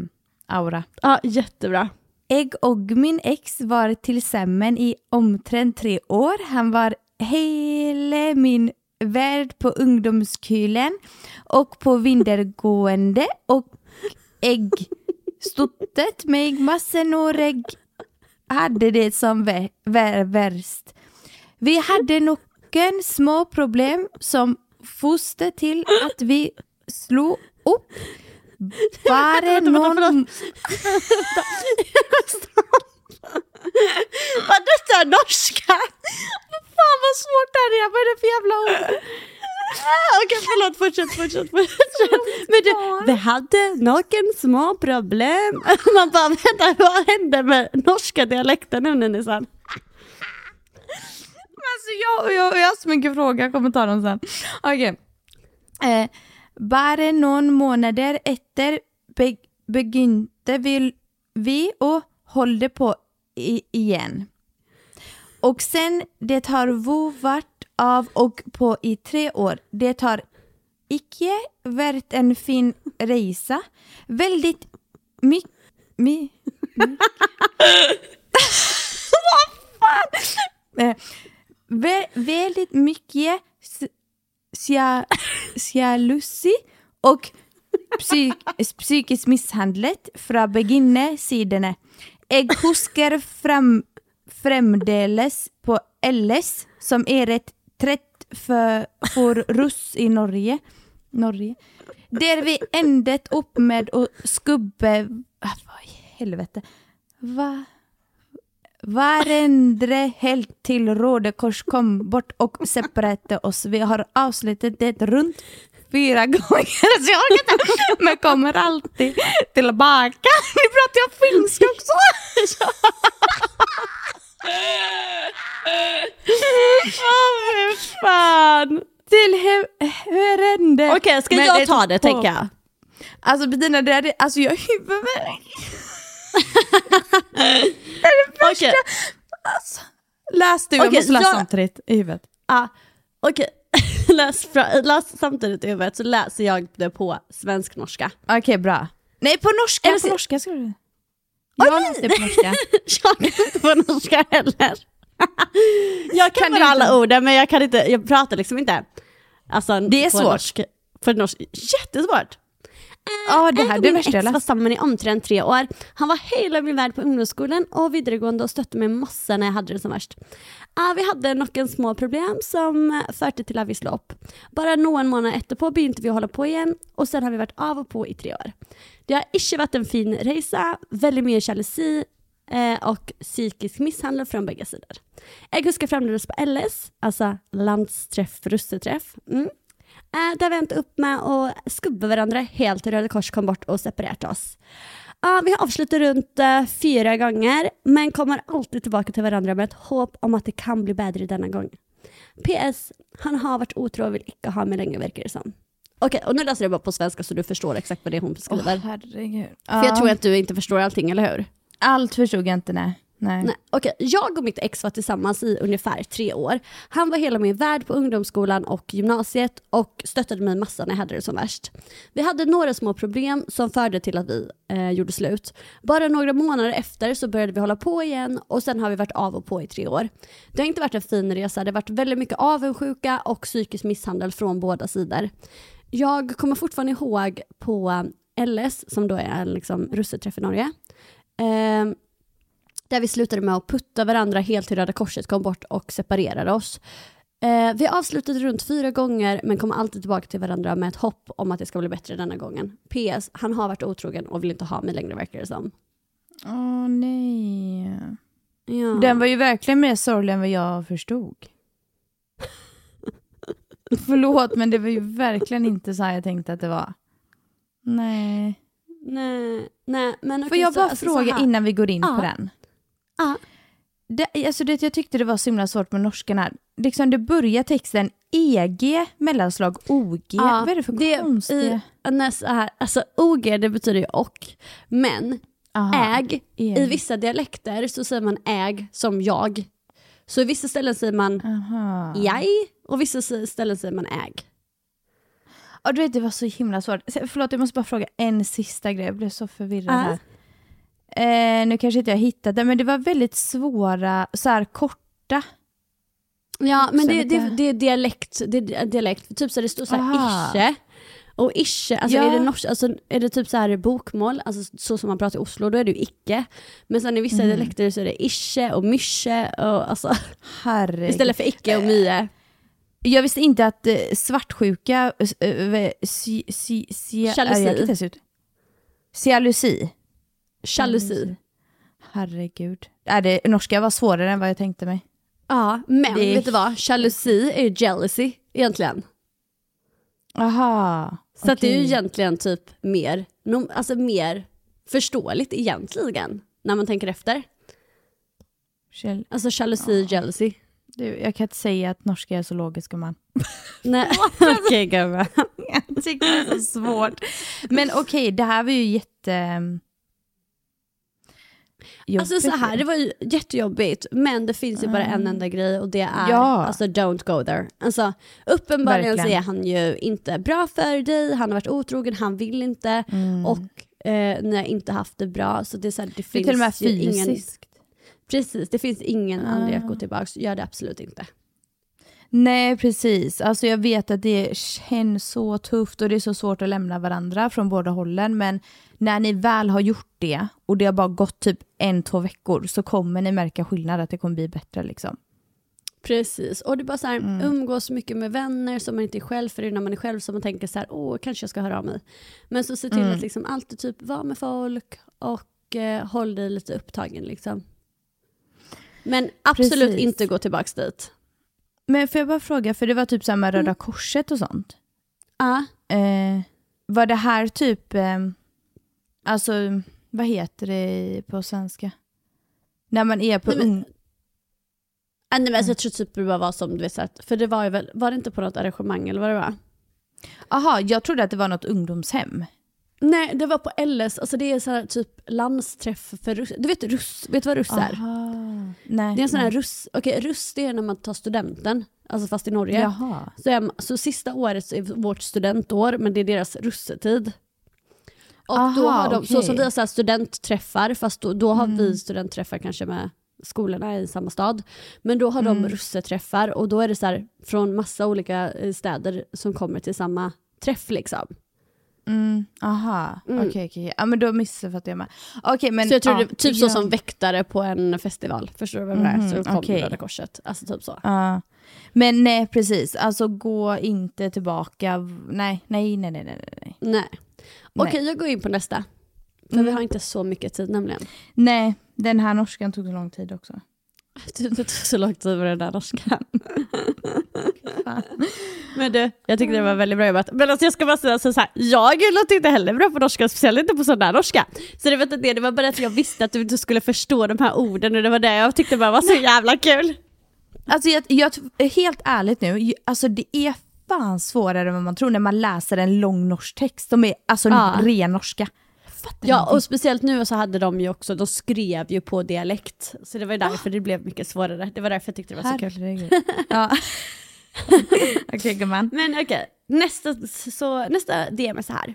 aura. Ja, jättebra. Jag och min ex var tillsammans i omtrent tre år. Han var hela min värld på ungdomskulen och på vintergående och jag stottet mig massen och jag hade det som vä- vä- värst. Vi hade någon små problem som foste till att vi slog upp vänta, förlåt. någon... Vad detta är norska? Fan vad svårt det här är, vad är det för jävla ord? Okej förlåt, fortsätt, fortsätt, fortsätt. Men du, vi hade någon små problem. Man bara vänta, vad hände med norska dialekten nu Nissan? Alltså jag, jag, jag har så mycket frågor, jag kommer ta dem sen. Okej. Eh, bare noen måneder etter be, begynte vi, vi å holde på i, igen. Och sen, det har varit av och på i tre år. Det har icke varit en fin resa. Väldigt mycket... My, my. Vad fan! Vä väldigt mycket sjalusi och psyk psykisk misshandlet från beginnersidorna. Jag huskar fram, framdeles på LS som är ett 30 för, för russ i Norge. Norge. Där vi ändet upp med och skubbe... Ah, vad i helvete. Va? Varendre helt till Rådekors kom bort och separerade oss. Vi har avslutat det runt fyra gånger. Så jag orkar inte. Men kommer alltid tillbaka. Nu pratar jag finska också. Åh fy fan! Till he- Hörande. Okej, ska Men jag det- ta det tänker jag? Alltså Bettina, det är, alltså jag har huvudvärk. Okej, Alltså, läs du, jag Okej, måste läsa jag- samtidigt i huvudet. ah, okej. läs, fra- läs samtidigt i huvudet så läser jag det på svensk-norska. Okej, bra. Nej, på norska. Eller på norska ska du. Jag läste på norska. Jag kan inte på norska heller. jag kan, Kan bara alla inte? orden men jag kan inte, jag pratar liksom inte. Alltså, Det är svårt. Norsk, på norsk, jättesvårt. Ja, det här och det min värsta jag var samman i omtrent tre år. Han var hela min värld på ungdomsskolan och videregående och stötte mig massa när jag hade det som värst. Ah, vi hade noen små problem som eh, førte til at vi slo opp. Bare noen måneder etterpå begynte vi å holde på igjen, og sen har vi vært av og på i tre år. Det har ikke vært en fin reise, veldig mye sjalusi eh, og psykisk mishandel fra begge sider. Jeg husker fremdeles på LS, altså landstreff, russetreff. Mm. Eh, där vi endte upp med å skubbe hverandre helt Røde Kors kom bort og separerte oss. Vi har avsluttet rundt eh, fire ganger, men kommer alltid tilbake til hverandre med et håp om at det kan bli bedre denne gang. PS. Han har vært otro og vil ikke ha meg lenger, virker det som. Okej, och nu läser jag bara på svenska så du förstår exakt vad det är hon skriver. herregud. För jag tror att du inte förstår allting, eller hur? Allt förstod jag inte, nej. nej. Nej, okay. Jag och mitt ex var tillsammans i ungefär tre år. Han var hela min värld på ungdomsskolan och gymnasiet och stöttade mig massa när jag hade det som värst. Vi hade några små problem som förde till att vi eh, gjorde slut. Bara några månader efter så började vi hålla på igen och sen har vi varit av och på i tre år. Det har inte varit en fin resa, det har varit väldigt mycket avundsjuka och psykisk misshandel från båda sidor. Jag kommer fortfarande ihåg på eh, LS, som då är en liksom, russeträff i Norge, eh, där vi slutade med att putta varandra helt till Röda Korset kom bort och separerade oss. Eh, vi avslutade runt fyra gånger men kom alltid tillbaka till varandra med ett hopp om att det ska bli bättre denna gången. PS. Han har varit otrogen och vill inte ha mig längre verkar det som. Åh nej. Ja. Den var ju verkligen mer sorglig än vad jag förstod. Förlåt, men det var ju verkligen inte så här jag tänkte att det var. Nej. Nej, nej men Får jag bara alltså, så fråga innan vi går in Ja. på den? Ja. Det, alltså det, jag tyckte det var så himla svårt med norskan här. Liksom det börjar texten EG mellanslag OG. Ja, Vad är det för det- här, alltså OG det betyder ju och, men Aha, äg, EG. i vissa dialekter så säger man äg som jag. Så i vissa ställen säger man Aha. jag och vissa ställen säger man äg. Ja, du vet, det var så himla svårt. Förlåt, jag måste bara fråga en sista grej. Jag blev så förvirrad här. Eh, nu kanske inte jag hittat det, men det var väldigt svåra, så här korta. Ja, men det, det, det är dialekt. Det är dialekt. Typ så det står så här Aha. ische. Och ische, alltså, Ja. är det norsk, alltså är det typ så här bokmål, alltså så som man pratar i Oslo, då är det ju icke. Men sen i vissa Mm. dialekter så är det ische och mysche och alltså Herregud. istället för icke och mye. Jag visste inte att eh, svartsjuka, eh, si, si, si, Jalusi. Jalusi. Jalusi. Herregud. Är det, norska var svårare än vad jag tänkte mig. Ja, men Det vet du vad? Jalusi är ju jealousy egentligen. Aha. Så att det är ju egentligen typ mer, alltså mer förståeligt egentligen. När man tänker efter. Jal- Alltså jalusi, jealousy. Du, jag kan inte säga att norska är så logisk gumman. Nej, okej gumman. Jag tycker det är så svårt. Men okej, det här var ju jätte... ehm, Alltså så här, det var ju jättejobbigt, men det finns ju bara en enda grej och det är Ja. alltså don't go there. Alltså uppenbarligen så är han ju inte bra för dig, han har varit otrogen, han vill inte Mm. och eh, ni har inte haft det bra. Så det är så här, det det finns till och med ju ingen, fysiskt. Precis, det finns ingen anledning att Ah. gå tillbaka, gör det absolut inte. Nej, precis. Alltså jag vet att det känns så tufft och det är så svårt att lämna varandra från båda hållen. Men när ni väl har gjort det och det har bara gått typ en, två veckor så kommer ni märka skillnad, att det kommer bli bättre liksom. Precis, och det är bara så här, Mm. umgås mycket med vänner som man inte är själv för det är när man är själv som man tänker så här, åh kanske jag ska höra av mig. Men så se till Mm. att liksom alltid typ vara med folk och eh, håll dig lite upptagen liksom. Men absolut Precis. inte gå tillbaks dit. Men får jag bara fråga, för det var typ med Röda Korset och sånt. Ja, Eh, var det här typ, eh, alltså vad heter det på svenska? När man är på Nej, men-. Ah, nej, men alltså, jag tror typ det bara var som du vet, så att, för det var ju väl, var det inte på något arrangemang eller vad det var? Aha, jag trodde att det var något ungdomshem. Nej, det var på LS, alltså det är så här typ landsträff för russ. Du vet russ, vet du vad russ är? Aha. Nej. Det är en sån här nej. russ, okej russ det är när man tar studenten, alltså fast i Norge. Jaha. Så, är, så sista året är vårt studentår, men det är deras russetid. Och då Aha, har de, så okej. som vi har så här studentträffar, fast då, då har Mm. vi studentträffar kanske med skolorna i samma stad. Men då har de Mm. russeträffar och då är det så här från massa olika eh, städer som kommer till samma träff liksom. Mm, aha, Mm. okej. Ja men då missuppfattade jag med. Okej men... så jag tror ja, det typ så som väktare på en festival, förstår du vad jag menar? Mhm, Så kommer okej. Röda Korset, alltså typ så. Ja. Men nej precis, alltså gå inte tillbaka. Nej, nej, nej, nej, nej. Nej, Nej. Okej, Nej. jag går in på nästa. För Mm. vi har inte så mycket tid nämligen. nej den här norskan tog så lång tid också. Det det tog så lång tid med den där norskan. Men du, jag tyckte det var väldigt bra jobbat. Men alltså jag ska bara säga så här, jag låter inte heller bra på norska, speciellt inte på sån där norska. Så det var inte det, det var bara att jag visste att du inte skulle förstå de här orden och det var det jag tyckte bara var så jävla kul. Alltså jag, jag, helt ärligt nu, alltså det är fan svårare än vad man tror när man läser en lång norsk text. De är alltså Ja. ren norska. Fattar Ja ingenting. och speciellt nu så hade de ju också, de skrev ju på dialekt. Så det var ju därför det blev mycket svårare. Det var därför jag tyckte det var så kul. Herregud. ja. Okej gumman. Men okej, nästa, så, nästa DM är så här.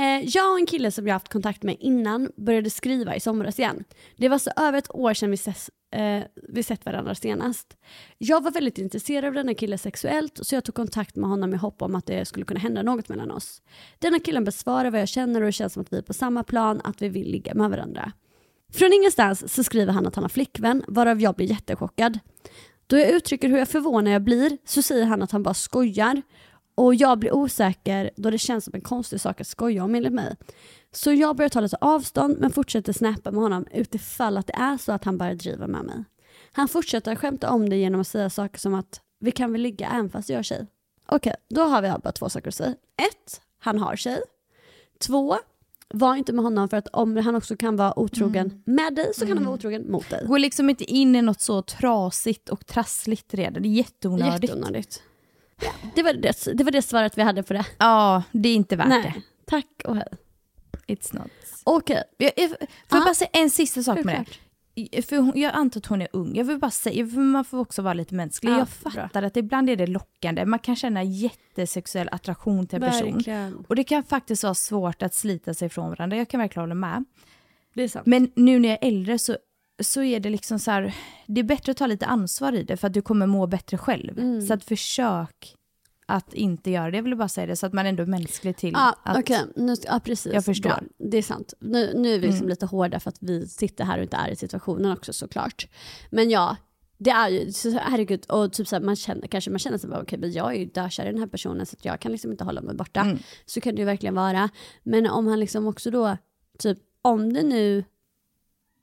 Eh, jag och en kille som jag haft kontakt med innan började skriva i somras igen. Det var så över ett år sedan vi, ses, eh, vi sett varandra senast. Jag var väldigt intresserad av denna kille sexuellt så jag tog kontakt med honom i hopp om att det skulle kunna hända något mellan oss. Denna killen besvarar vad jag känner och det känns som att vi är på samma plan, att vi vill ligga med varandra. Från ingenstans så skriver han att han har flickvän, varav jag blir jättechockad. Då jag uttrycker hur jag förvånad jag blir så säger han att han bara skojar och jag blir osäker då det känns som en konstig sak att skoja om enligt mig. Så jag börjar ta lite avstånd men fortsätter snappa med honom utifall att det är så att han bara driver med mig. Han fortsätter skämta om det genom att säga saker som att vi kan väl ligga även fast jag är tjej. Okej, då har vi bara två saker att säga. Ett, han har tjej. Två, var inte med honom för att om han också kan vara otrogen med dig så kan han vara otrogen mot dig. Gå liksom inte in i något så trasigt och trassligt redan. Det är jätteonödigt. Jätteonödigt. Ja, det, var det, det var det svaret vi hade på det. Ja, det är inte värt Nej, tack och hej. det. It's not. Okej, Jag, jag, får Ja. jag bara säga en sista sak med det? För hon, jag antar att hon är ung. Jag vill bara säga, för man får också vara lite mänsklig. Ja, jag bra. fattar att ibland är det lockande. Man kan känna jättesexuell attraktion till en person. Verkligen. Och det kan faktiskt vara svårt att slita sig från varandra. Jag kan verkligen hålla med. Det är sant. Men nu när jag är äldre så, så är det liksom så här, det är bättre att ta lite ansvar i det för att du kommer må bättre själv. Mm. Så att försök att inte göra det. Jag vill bara säga det så att man ändå är mänsklig till Ja, att... okej. Nu, ja, precis. Jag förstår. Bra. Det är sant. Nu, nu är vi liksom Mm. lite hårda för att vi sitter här och inte är i situationen också såklart. Men ja, det är ju, så, herregud, och typ så här, man känner, kanske man känner sig bara, okej men jag är ju dökär i den här personen så jag kan liksom inte hålla mig borta. Mm. Så kan det ju verkligen vara. Men om han liksom också då typ om det nu,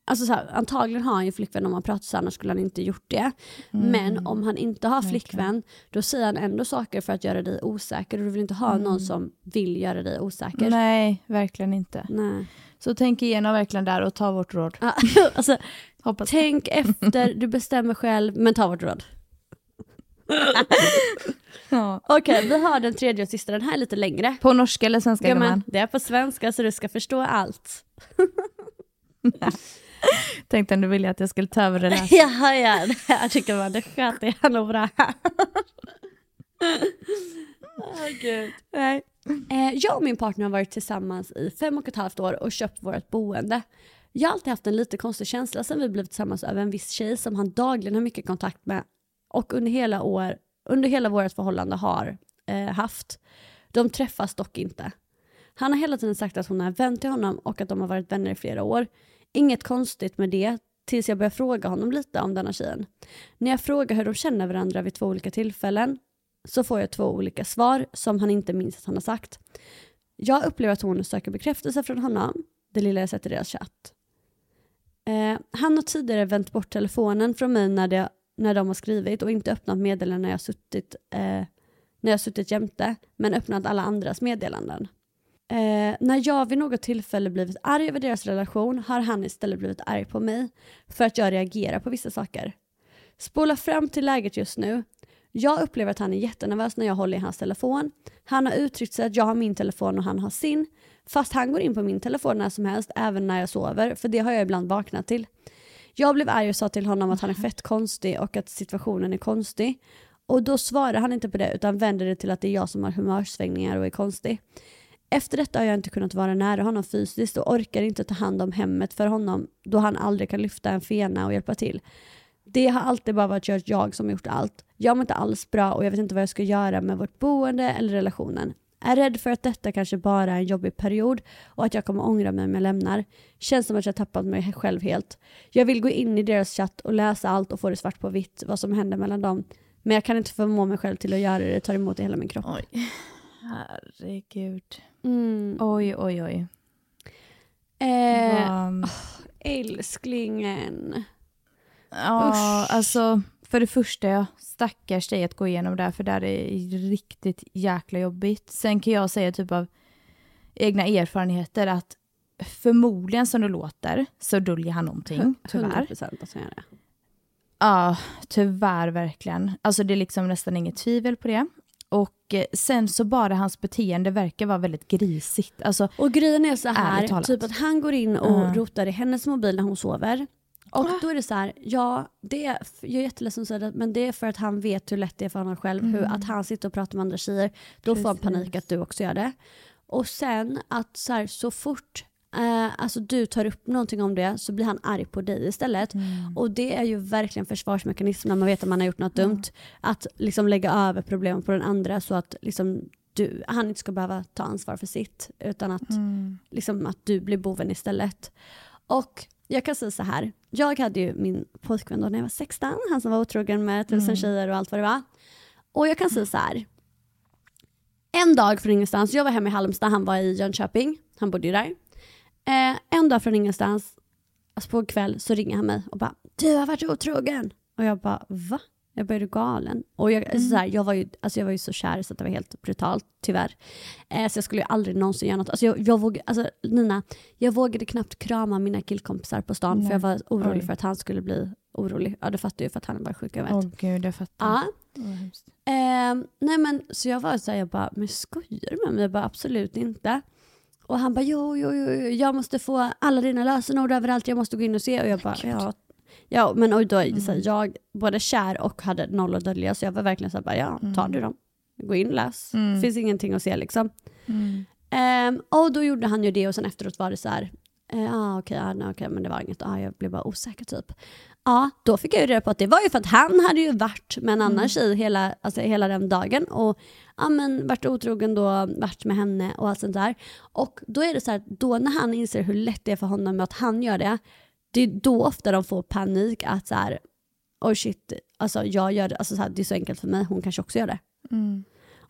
alltså så här, antagligen har han ju flickvän om han pratar så annars skulle han inte gjort det. Men om han inte har flickvän, då säger han ändå saker för att göra dig osäker och du vill inte ha någon som vill göra dig osäker. Nej, verkligen inte. Nej. Så tänk igenom verkligen där och ta vårt råd. Alltså, Hoppas. tänk efter, du bestämmer själv, men ta vårt råd. Ja. Okej, vi har den tredje och sista, den här är lite längre. På norska eller svenska Ja, men, det är på svenska så du ska förstå allt. Tänkte du ville att jag skulle ta över det där. Ja, ja, här tycker man, det sköter jag nog bra. Åh, Gud. Nej. Eh, jag och min partner har varit tillsammans i fem och ett halvt år och köpt vårt boende. Jag har alltid haft en lite konstig känsla sen vi blev tillsammans över en viss tjej som han dagligen har mycket kontakt med och under hela, år, under hela vårt förhållande har eh, haft. De träffas dock inte. Han har hela tiden sagt att hon är vän till honom och att de har varit vänner i flera år. Inget konstigt med det tills jag börjar fråga honom lite om denna tjejen. När jag frågar hur de känner varandra vid två olika tillfällen så får jag två olika svar som han inte minns att han har sagt. Jag upplever att hon söker bekräftelse från honom, det lilla jag sett i deras chatt. Eh, han har tidigare vänt bort telefonen från mig när, det, när de har skrivit och inte öppnat meddelanden när jag suttit, eh, när jag suttit jämte, men öppnat alla andras meddelanden. Eh, när jag vid något tillfälle blivit arg över deras relation har han istället blivit arg på mig för att jag reagerar på vissa saker. Spola fram till läget just nu. Jag upplever att han är jättenervös när jag håller i hans telefon. Han har uttryckt sig att jag har min telefon och han har sin. Fast han går in på min telefon när som helst, även när jag sover, för det har jag ibland vaknat till. Jag blev arg och sa till honom att han är fett konstig och att situationen är konstig. Och då svarar han inte på det utan vänder det till att det är jag som har humörsvängningar och är konstig. Efter detta har jag inte kunnat vara nära honom fysiskt och orkar inte ta hand om hemmet för honom då han aldrig kan lyfta en fena och hjälpa till. Det har alltid bara varit jag som har gjort allt. Jag mår inte alls bra och jag vet inte vad jag ska göra med vårt boende eller relationen. Är rädd för att detta kanske bara är en jobbig period och att jag kommer ångra mig om jag lämnar. Känns som att jag tappat mig själv helt. Jag vill gå in i deras chatt och läsa allt och få det svart på vitt vad som händer mellan dem. Men jag kan inte förmå mig själv till att göra det, det tar emot i hela min kropp. Oj. Herregud. Mm. Oj, oj, oj. Eh, Vad- älsklingen. Ja, Usch. alltså för det första, ja, stackars dig att gå igenom det här, för det här är riktigt jäkla jobbigt. Sen kan jag säga typ av egna erfarenheter att förmodligen som det låter så döljer han någonting, tyvärr. 100% att gör det. Ja, tyvärr verkligen. Alltså det är liksom nästan inget tvivel på det. Och eh, sen så bara hans beteende verkar vara väldigt grisigt. Alltså, Och grejen är så här, typ att han går in och Ja. rotar i hennes mobil när hon sover. Och då är det så här, ja, det är, jag är jätteledsen att säga det, men det är för att han vet hur lätt det är för honom själv, hur, att han sitter och pratar med andra tjejer. Då får han Precis. panik att du också gör det. Och sen att så, här, så fort eh, alltså du tar upp någonting om det så blir han arg på dig istället. Och det är ju verkligen försvarsmekanism när man vet att man har gjort något dumt. Att liksom lägga över problemen på den andra så att liksom du, han inte ska behöva ta ansvar för sitt utan att, liksom, att du blir boven istället. Och jag kan säga så här, jag hade ju min pojkvän då när jag var 16, han som var otrogen med tusen tjejer och allt vad det var. Och jag kan säga så här, en dag från ingenstans, jag var hemma i Halmstad, han var i Jönköping, han bodde ju där. Eh, en dag från ingenstans, alltså på en kväll, så ringer han mig och bara “du har varit otrogen”. Och jag bara “va?” Jag började galen. Och jag, alltså så här, jag, var ju, alltså jag var ju så kär så att det var helt brutalt, tyvärr. Eh, så jag skulle ju aldrig någonsin göra något. Alltså jag, jag vågade, alltså Nina, jag vågade knappt krama mina killkompisar på stan för jag var orolig Oj. för att han skulle bli orolig. Ja, du fattar ju för att han var sjuk, jag vet. åh gud, jag fattar. Ja. Eh, nej men så jag var så här, jag bara, men skojar du med mig? Jag bara, absolut inte. Och han bara, jo, jo, jo, jag måste få alla dina lösenord överallt, jag måste gå in och se. Och jag bara, ja. Ja, men och då, det så här, jag både kär och hade noll att dölja, så jag var verkligen så här, bara, ja, ta du dem. Gå in, läs. Mm. Finns ingenting att se liksom. Mm. Ehm, och då gjorde han ju det och sen efteråt var det så här, eh, ah, okej, ah, nej, okej, men det var inget, ah, jag blev bara osäker typ. Ja, då fick jag ju reda på att det var ju för att han hade ju varit med en annan tjej hela, alltså hela den dagen och ja, men, varit otrogen då, varit med henne och allt sånt där. Och då är det så här, då när han inser hur lätt det är för honom att han gör det, det är då ofta de får panik att så här, oh shit, alltså jag gör det, alltså så här, det är så enkelt för mig, hon kanske också gör det. Mm.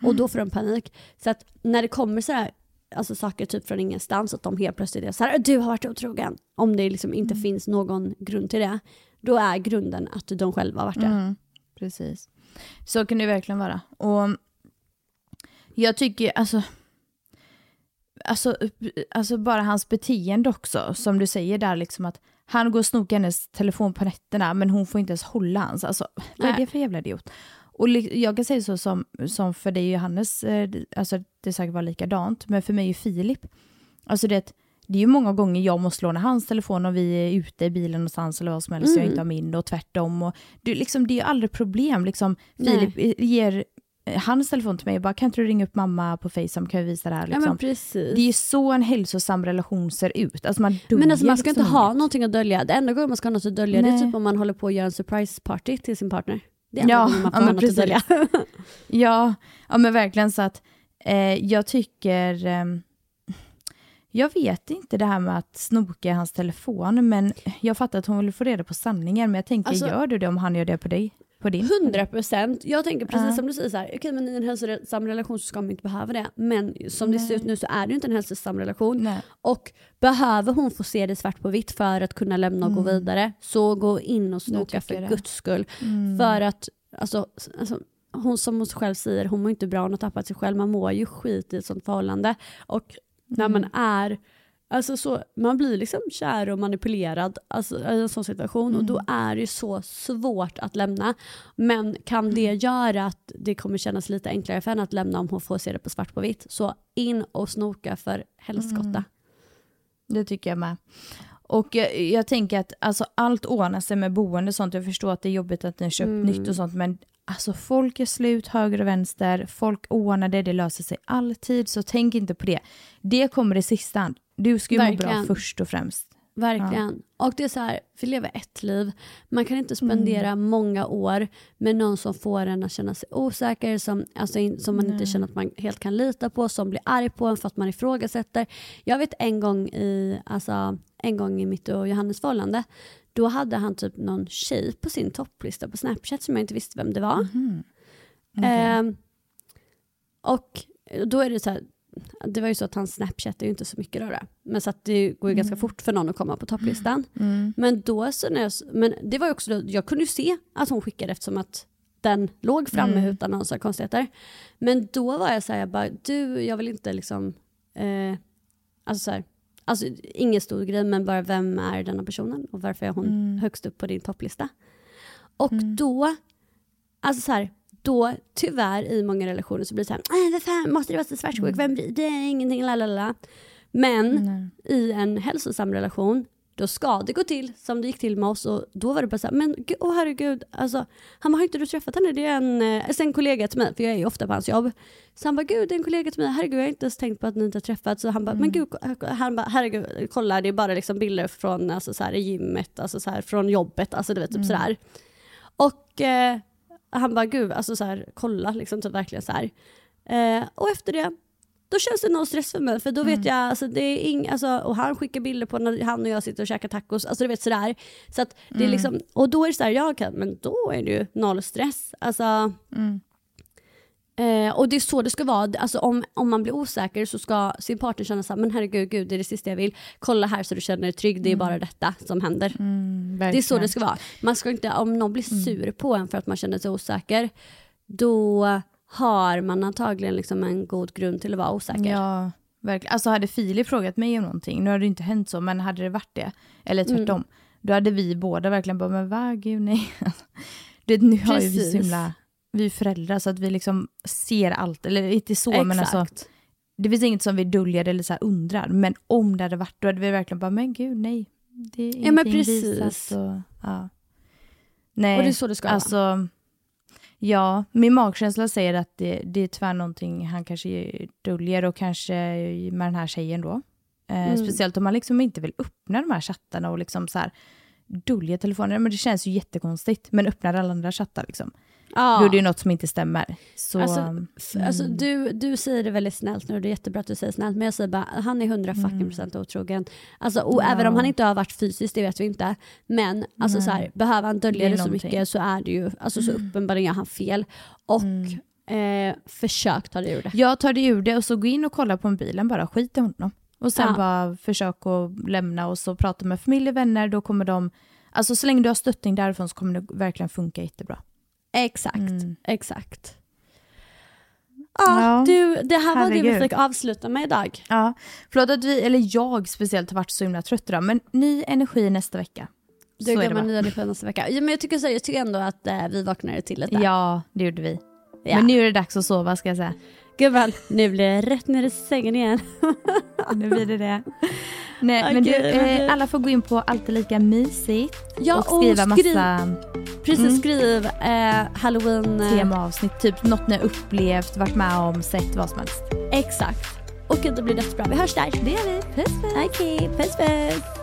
Och då får de panik. Så att när det kommer så här alltså, saker typ från ingenstans, att de helt plötsligt är så här, du har varit otrogen. Om det liksom inte Mm. finns någon grund till det, då är grunden att de själva har varit det. Mm, precis. Så kan det verkligen vara. Och jag tycker, alltså, alltså, alltså bara hans beteende också, som du säger där, liksom att han går och snokar hennes telefon på nätterna, men hon får inte ens hålla hans. Alltså, vad är det för jävla idiot? Och jag kan säga så som, som för dig Johannes, eh, alltså det säkert var likadant, men för mig och Filip, alltså det, det är ju många gånger jag måste låna hans telefon om vi är ute i bilen någonstans eller vad som helst, jag Mm. inte har min och tvärtom. Och det, liksom, det är ju aldrig problem. Liksom, Nej. Filip ger eh, hans telefon till mig och bara, kan inte du ringa upp mamma på Facetime, kan vi visa det här? Ja Liksom. precis. det är ju så en hälsosam relation ser ut. Alltså man Men alltså man ska liksom inte ha någonting att dölja. Det enda gången man ska ha något att dölja det är Nej. typ om man håller på att göra en surprise party till sin partner. Det är Ja, man får ja, något att dölja. Ja, ja men verkligen så att eh, jag tycker... ehm, jag vet inte det här med att snoka i hans telefon, men jag fattar att hon vill få reda på sanningen. Men jag tänker, Alltså- gör du det om han gör det på dig? På din? 100 procent. Jag tänker precis Ja. som du säger, så här, okej men i en hälsosam relation så ska man inte behöva det. Men som det ser ut nu så är det inte en hälsosam relation. Nej. Och behöver hon få se det svart på vitt för att kunna lämna och gå vidare, så gå in och snoka för det. guds skull. Mm. För att, alltså, alltså, hon som hon själv säger, hon mår inte bra, hon har tappat sig själv, man mår ju skit i ett sånt förhållande. Och när man är, alltså så, man blir liksom kär och manipulerad alltså, i en sån situation och då är det så svårt att lämna. Men kan det göra att det kommer kännas lite enklare för henne att lämna om hon får se det på svart på vitt, så in och snoka för helskotta. Det tycker jag med. Och jag, jag tänker att alltså, allt ordnar sig med boende och sånt. Jag förstår att det är jobbigt att ni har köpt Mm. nytt och sånt, men alltså folk är slut höger och vänster. Folk ordnar det, det löser sig alltid, så tänk inte på det. Det kommer i sista hand. Du ska ju må bra Verkligen. först och främst. Verkligen. Och det är så här, vi lever ett liv. Man kan inte spendera många år med någon som får en att känna sig osäker, som, alltså som man inte känner att man helt kan lita på, som blir arg på en för att man ifrågasätter. Jag vet en gång i, alltså, en gång i mitt och Johannes förhållande, då hade han typ någon tjej på sin topplista på Snapchat som jag inte visste vem det var. Ehm, och då är det så här, det var ju så att hans Snapchat är ju inte så mycket då, men så att det går ju ganska fort för någon att komma på topplistan. Mm. Men då så när jag, men det var ju också då, jag kunde ju se att hon skickade eftersom att den låg framme Mm. utan några konstigheter. Men då var jag så här, jag bara, du jag vill inte liksom, eh, alltså så här, alltså ingen stor grej men bara vem är denna personen och varför är hon Mm. högst upp på din topplista? Och då, alltså så här, då tyvärr i många relationer så blir det så här, "Nej, vad fan måste det vara så svartsjuk, vem bryr det är ingenting, lalala. Men Nej. i en hälsosam relation, då ska det gå till som det gick till med oss och då var det bara så här, men åh herregud, alltså, han bara, har inte du träffat henne? Det är en, alltså en kollega till mig, för jag är ju ofta på hans jobb. Så han bara, gud det är en kollega till mig, herregud jag har inte ens tänkt på att ni inte har träffats. Så han bara, men gud, han bara, herregud, kolla det är bara liksom bilder från alltså, så här, gymmet, alltså, så här, från jobbet, alltså du vet typ sådär. Och eh, han bara, gud, alltså så här, kolla liksom, typ verkligen så här. Eh, och efter det, då känns det någon stress för mig. För då vet jag, alltså, det är ing, alltså, och han skickar bilder på när han och jag sitter och käkar tacos. Alltså du vet sådär. Så att det är liksom, och då är det såhär, ja okej, men då är det ju noll stress. Alltså, eh, och det är så det ska vara. Alltså, om, om man blir osäker så ska sin partner känna såhär, men herregud, gud, det är det sista jag vill. Kolla här så du känner dig trygg, det är bara detta som händer. Mm, Det är så det ska vara. Man ska inte, om någon blir sur på en för att man känner sig osäker, då har man antagligen liksom en god grund till att vara osäker. Ja, verkligen. Alltså hade Filip frågat mig om någonting, nu hade det inte hänt så, men hade det varit det, eller tvärtom, Mm. då hade vi båda verkligen bara, men va, gud nej. du vet, nu har ju vi så Precis. himla, vi är föräldrar så att vi liksom ser allt, eller inte så, men alltså, Exakt. det finns inget som vi döljer eller så undrar, men om det hade varit, då hade vi verkligen bara, men gud nej, det är Ja, men precis. och, ja. Nej, Och det är så det ska vara. alltså, Ja, min magkänsla säger att det, det är tyvärr någonting han kanske döljer och kanske med den här tjejen då. Eh, Mm. Speciellt om man liksom inte vill öppna de här chattarna och liksom så här dölja telefonen. Men det känns ju jättekonstigt. Men öppnar alla andra chattar liksom. Ja. Då är det ju något som inte stämmer. Så, Alltså, f- alltså, mm. du, du säger det väldigt snällt nu det är jättebra att du säger snällt men jag säger bara han är 100 fucking procent otrogen. Alltså, och Mm. Ja. Även om han inte har varit fysiskt, det vet vi inte. Men alltså, så här, behöver han Det dölja är det så mycket så är det ju, alltså, så uppenbarligen gör han fel. Och Mm. Eh, försök ta dig ur det. Jag tar dig ur det och så gå in och kolla på mobilen bara, skit i honom. Och sen Ja. bara försök att lämna och så prata med familj och vänner, då kommer de, alltså så länge du har stöttning därifrån så kommer det verkligen funka jättebra. Exakt, Mm. exakt. Ja, Ja, du, det här var det vi herregud. fick avsluta med idag. Ja, förlåt att vi, eller jag speciellt har varit så himla trött idag, men ny energi nästa vecka. Du så är det nya energi nästa vecka. Ja, men jag tycker, så, jag tycker ändå att eh, vi vaknade till lite. Ja, det gjorde vi. Ja. Men nu är det dags att sova ska jag säga. Gumman, nu blir det rätt ner i sängen igen. Nu blir det det. Nej, Okej, men du- eh, alla får gå in på Alltid Lika Mysigt Ja, och skriva och skriv- massa Precis, Mm. skriv eh, halloween... eh, temaavsnitt, typ något ni har upplevt, varit med om, sett, vad som helst. Exakt. Och det blir jättebra. Vi hörs där. Det gör vi. Puss puss. Okej, puss puss.